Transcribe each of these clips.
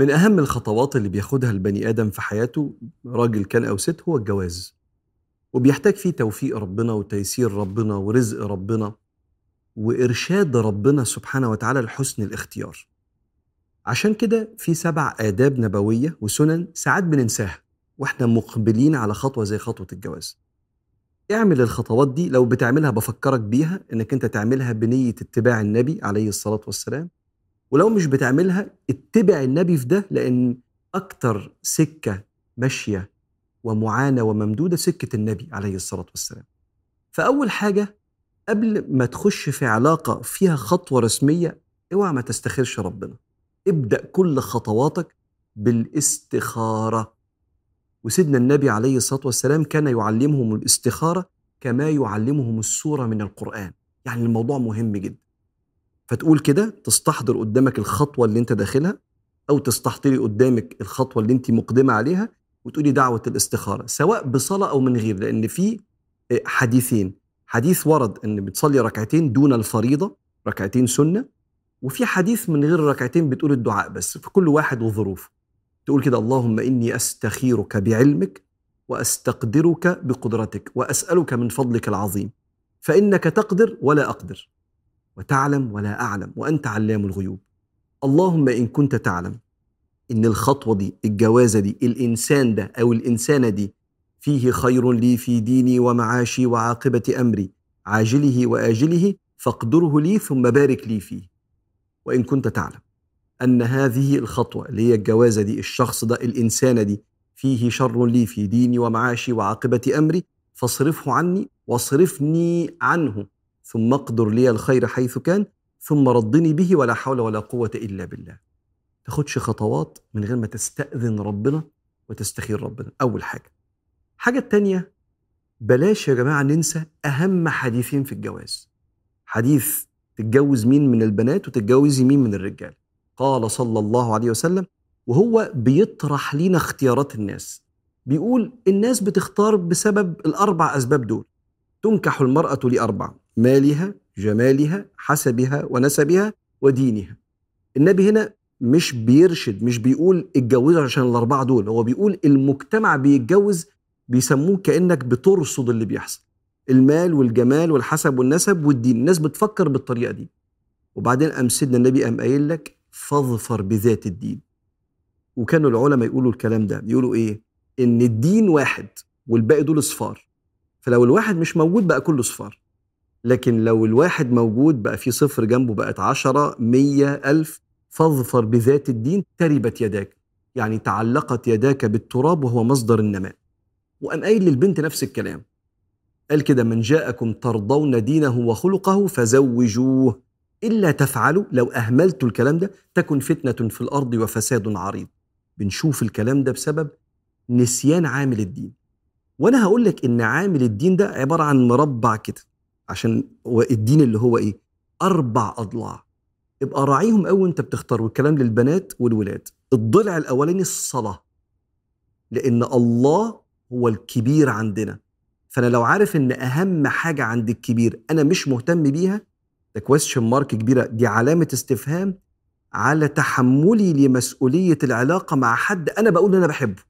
من أهم الخطوات اللي بياخدها البني آدم في حياته راجل كان أو ست هو الجواز. وبيحتاج فيه توفيق ربنا وتيسير ربنا ورزق ربنا وإرشاد ربنا سبحانه وتعالى لحسن الاختيار. عشان كده في سبع آداب نبوية وسنن ساعات بننساها وإحنا مقبلين على خطوة زي خطوة الجواز. اعمل الخطوات دي لو بتعملها بفكرك بيها إنك أنت تعملها بنية اتباع النبي عليه الصلاة والسلام. ولو مش بتعملها اتبع النبي في ده لأن أكتر سكة ماشية ومعانة وممدودة سكة النبي عليه الصلاة والسلام. فأول حاجة قبل ما تخش في علاقة فيها خطوة رسمية اوعى ما تستخيرش ربنا. ابدأ كل خطواتك بالاستخارة. وسيدنا النبي عليه الصلاة والسلام كان يعلمهم الاستخارة كما يعلمهم السورة من القرآن. يعني الموضوع مهم جدا. فتقول كده تستحضر قدامك الخطوة اللي انت داخلها أو تستحضري قدامك الخطوة اللي انت مقدمة عليها وتقولي دعوة الاستخارة سواء بصلاة أو من غير لأن في حديثين. حديث ورد أن بتصلي ركعتين دون الفريضة ركعتين سنة وفي حديث من غير ركعتين بتقول الدعاء بس في كل واحد وظروفه. تقول كده اللهم إني أستخيرك بعلمك وأستقدرك بقدرتك وأسألك من فضلك العظيم فإنك تقدر ولا أقدر. وتعلم ولا أعلم وأنت علام الغيوب. اللهم إن كنت تعلم إن الخطوة دي الجوازة دي الإنسان ده أو الإنسانة دي فيه خير لي في ديني ومعاشي وعاقبة أمري عاجله وآجله فاقدره لي ثم بارك لي فيه. وإن كنت تعلم أن هذه الخطوة اللي هي الجوازة دي الشخص ده الإنسانة دي فيه شر لي في ديني ومعاشي وعاقبة أمري فاصرفه عني واصرفني عنه. ثم أقدر لي الخير حيث كان ثم ردني به ولا حول ولا قوة إلا بالله. تاخدش خطوات من غير ما تستأذن ربنا وتستخير ربنا. أول حاجة. حاجة التانية بلاش يا جماعة ننسى أهم حديثين في الجواز. حديث تتجوز مين من البنات وتتجوزي مين من الرجال. قال صلى الله عليه وسلم وهو بيطرح لينا اختيارات الناس. بيقول الناس بتختار بسبب الأربع أسباب دول. تنكح المرأة لأربع. مالها جمالها حسبها ونسبها ودينها. النبي هنا مش بيرشد مش بيقول اتجوزوا عشان الأربعة دول هو بيقول المجتمع بيتجوز بيسموه كأنك بترصد اللي بيحصل. المال والجمال والحسب والنسب والدين الناس بتفكر بالطريقة دي. وبعدين قام سيدنا النبي قام قايل لك فاظفر بذات الدين. وكانوا العلماء يقولوا الكلام ده يقولوا إيه؟ إن الدين واحد والباقي دول صفار. فلو الواحد مش موجود بقى كله صفار. لكن لو الواحد موجود بقى في صفر جنبه بقت عشرة مية ألف فاظفر بذات الدين تربت يداك. يعني تعلقت يداك بالتراب وهو مصدر النماء. وقام قايل للبنت نفس الكلام. قال كده من جاءكم ترضون دينه وخلقه فزوجوه. إلا تفعلوا لو أهملتوا الكلام ده تكن فتنة في الأرض وفساد عريض. بنشوف الكلام ده بسبب نسيان عامل الدين. وأنا هقول لك إن عامل الدين ده عبارة عن مربع كده عشان الدين اللي هو إيه؟ أربع أضلاع. ابقى راعيهم قوي وأنت بتختار والكلام للبنات والولاد. الضلع الأولاني الصلاة. لأن الله هو الكبير عندنا. فأنا لو عارف إن أهم حاجة عند الكبير أنا مش مهتم بيها ده كويستشن مارك كبيرة. دي علامة استفهام على تحملي لمسؤولية العلاقة مع حد أنا بقول أنا بحبه.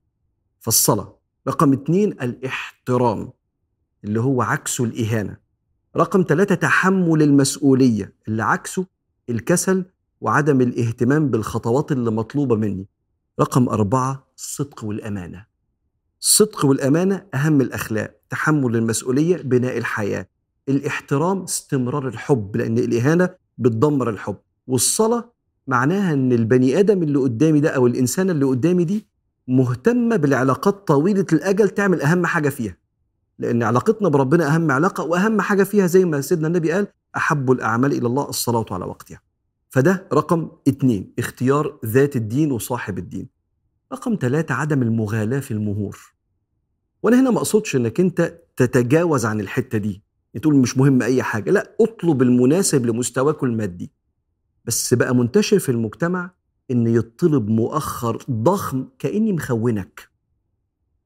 فالصلاة. رقم اتنين الاحترام اللي هو عكسه الإهانة. رقم ثلاثة تحمل المسؤولية اللي عكسه الكسل وعدم الاهتمام بالخطوات اللي مطلوبة مني. رقم أربعة الصدق والأمانة. الصدق والأمانة أهم الأخلاق تحمل المسؤولية بناء الحياة. الاحترام استمرار الحب لأن الإهانة بتدمر الحب. والصلاة معناها أن البني آدم اللي قدامي ده أو الإنسان اللي قدامي دي مهتمة بالعلاقات طويلة الأجل تعمل أهم حاجة فيها. لأن علاقتنا بربنا أهم علاقة وأهم حاجة فيها زي ما سيدنا النبي قال أحب الأعمال إلى الله الصلاة على وقتها. فده رقم اتنين اختيار ذات الدين وصاحب الدين. رقم ثلاثة عدم المغالاة في المهور. وأنا هنا ما أقصدش إنك أنت تتجاوز عن الحتة دي. تقول مش مهم أي حاجة. لا اطلب المناسب لمستواك المادي. بس بقى منتشر في المجتمع إن يطلب مؤخر ضخم كأني مخونك.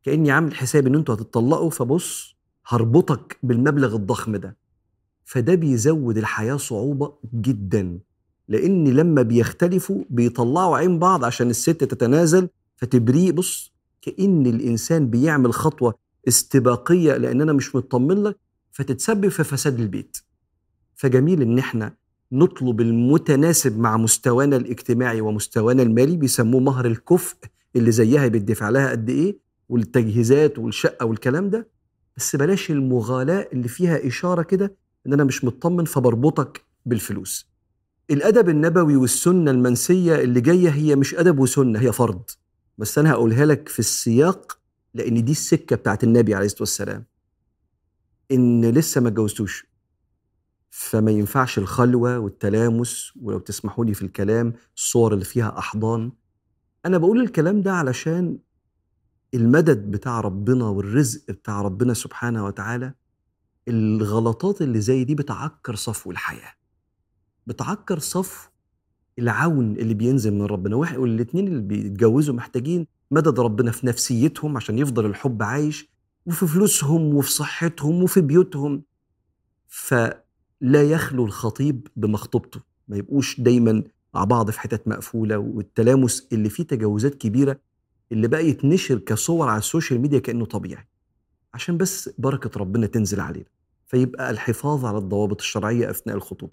كأني عامل حساب إن أنتوا هتطلقوا فبص هربطك بالمبلغ الضخم ده. فده بيزود الحياة صعوبة جدا لأن لما بيختلفوا بيطلعوا عين بعض عشان الست تتنازل. فتبريه بص كأن الإنسان بيعمل خطوة استباقية لأن أنا مش مطمن لك فتتسبب في فساد البيت. فجميل إن إحنا نطلب المتناسب مع مستوانا الاجتماعي ومستوانا المالي بيسموه مهر الكفء اللي زيها بيدفع لها قد إيه؟ والتجهيزات والشقة والكلام ده بس بلاش المغالاة اللي فيها إشارة كده إن أنا مش مطمن فبربطك بالفلوس. الأدب النبوي والسنة المنسية اللي جاية هي مش أدب وسنة هي فرض. بس أنا هقولها لك في السياق لأن دي السكة بتاعت النبي عليه الصلاة والسلام. إن لسه ما اتجوزتوش فما ينفعش الخلوة والتلامس ولو تسمحوا لي في الكلام الصور اللي فيها أحضان. أنا بقول الكلام ده علشان المدد بتاع ربنا والرزق بتاع ربنا سبحانه وتعالى الغلطات اللي زي دي بتعكر صفو الحياة. بتعكر صفو العون اللي بينزل من ربنا. والاثنين اللي بيتجوزوا محتاجين مدد ربنا في نفسيتهم عشان يفضل الحب عايش وفي فلوسهم وفي صحتهم وفي بيوتهم. فلا يخلو الخطيب بمخطوبته. ما يبقوش دايما مع بعض في حتت مقفولة والتلامس اللي فيه تجاوزات كبيرة اللي بقى يتنشر كصور على السوشيال ميديا كأنه طبيعي. عشان بس بركة ربنا تنزل علينا فيبقى الحفاظ على الضوابط الشرعية أثناء الخطوبة.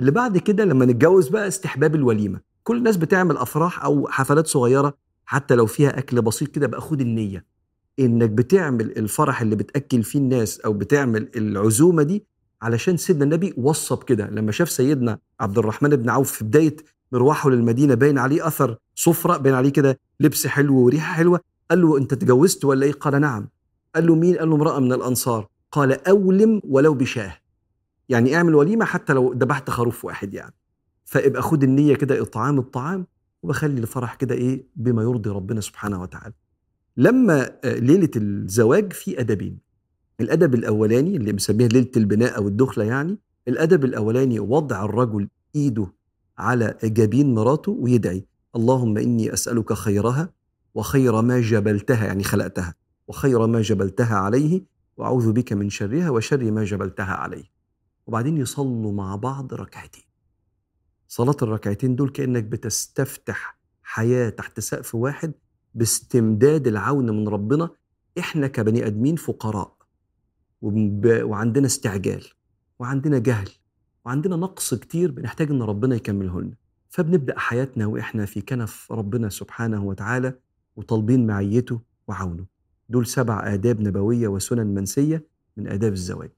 اللي بعد كده لما نتجوز بقى استحباب الوليمة. كل الناس بتعمل أفراح أو حفلات صغيرة حتى لو فيها أكل بسيط كده بقى خد النية. إنك بتعمل الفرح اللي بتأكل فيه الناس أو بتعمل العزومة دي علشان سيدنا النبي وصى بكده لما شاف سيدنا عبد الرحمن بن عوف في بداية مروحه للمدينة باين عليه أثر صفرة باين عليه كده لبس حلو وريحة حلوة. قال له أنت اتجوزت ولا إيه؟ قال نعم. قال له مين؟ قال له امرأة من الأنصار. قال أولم ولو بشاه. يعني اعمل وليمة حتى لو ذبحت خروف واحد يعني. فابقى خد النية كده إطعام الطعام وبخلي الفرح كده إيه؟ بما يرضي ربنا سبحانه وتعالى. لما ليلة الزواج في أدبين. الأدب الأولاني اللي بنسميها ليلة البناء أو الدخلة يعني الأدب الأولاني وضع الرجل إيده على جبين مراته ويدعي اللهم إني أسألك خيرها وخير ما جبلتها يعني خلقتها وخير ما جبلتها عليه وأعوذ بك من شرها وشر ما جبلتها عليه. وبعدين يصلوا مع بعض ركعتين. صلاة الركعتين دول كأنك بتستفتح حياة تحت سقف واحد باستمداد العون من ربنا. إحنا كبني أدمين فقراء وعندنا استعجال وعندنا جهل وعندنا نقص كتير بنحتاج إن ربنا يكمله لنا فبنبدأ حياتنا وإحنا في كنف ربنا سبحانه وتعالى وطالبين معيته وعونه. دول سبع آداب نبوية وسنن منسية من آداب الزواج.